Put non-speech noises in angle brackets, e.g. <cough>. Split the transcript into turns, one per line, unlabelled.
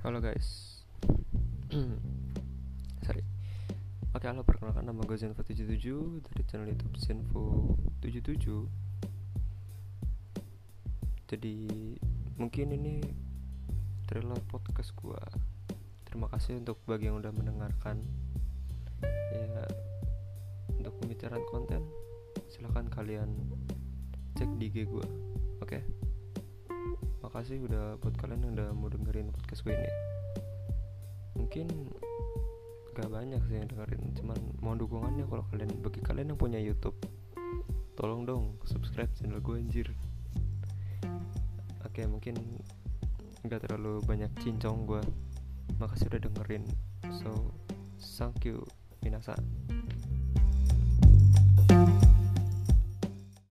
Halo guys. <clears throat> Sorry. Oke halo perkenalkan nama gue Zenfo77 Dari channel youtube Zenfo77 Jadi Mungkin ini Trailer podcast gue Terima kasih untuk bagi yang udah mendengarkan. Ya Untuk pembicaraan konten Silahkan kalian Cek di IG gue Oke? Makasih udah buat kalian yang udah mau dengerin podcast gue ini. Mungkin gak banyak sih yang dengerin Cuman mau dukungannya kalau kalian Bagi kalian yang punya Youtube Tolong dong subscribe channel gue anjir. Oke mungkin Gak terlalu banyak cincong gue Makasih udah dengerin. So Thank you Minasa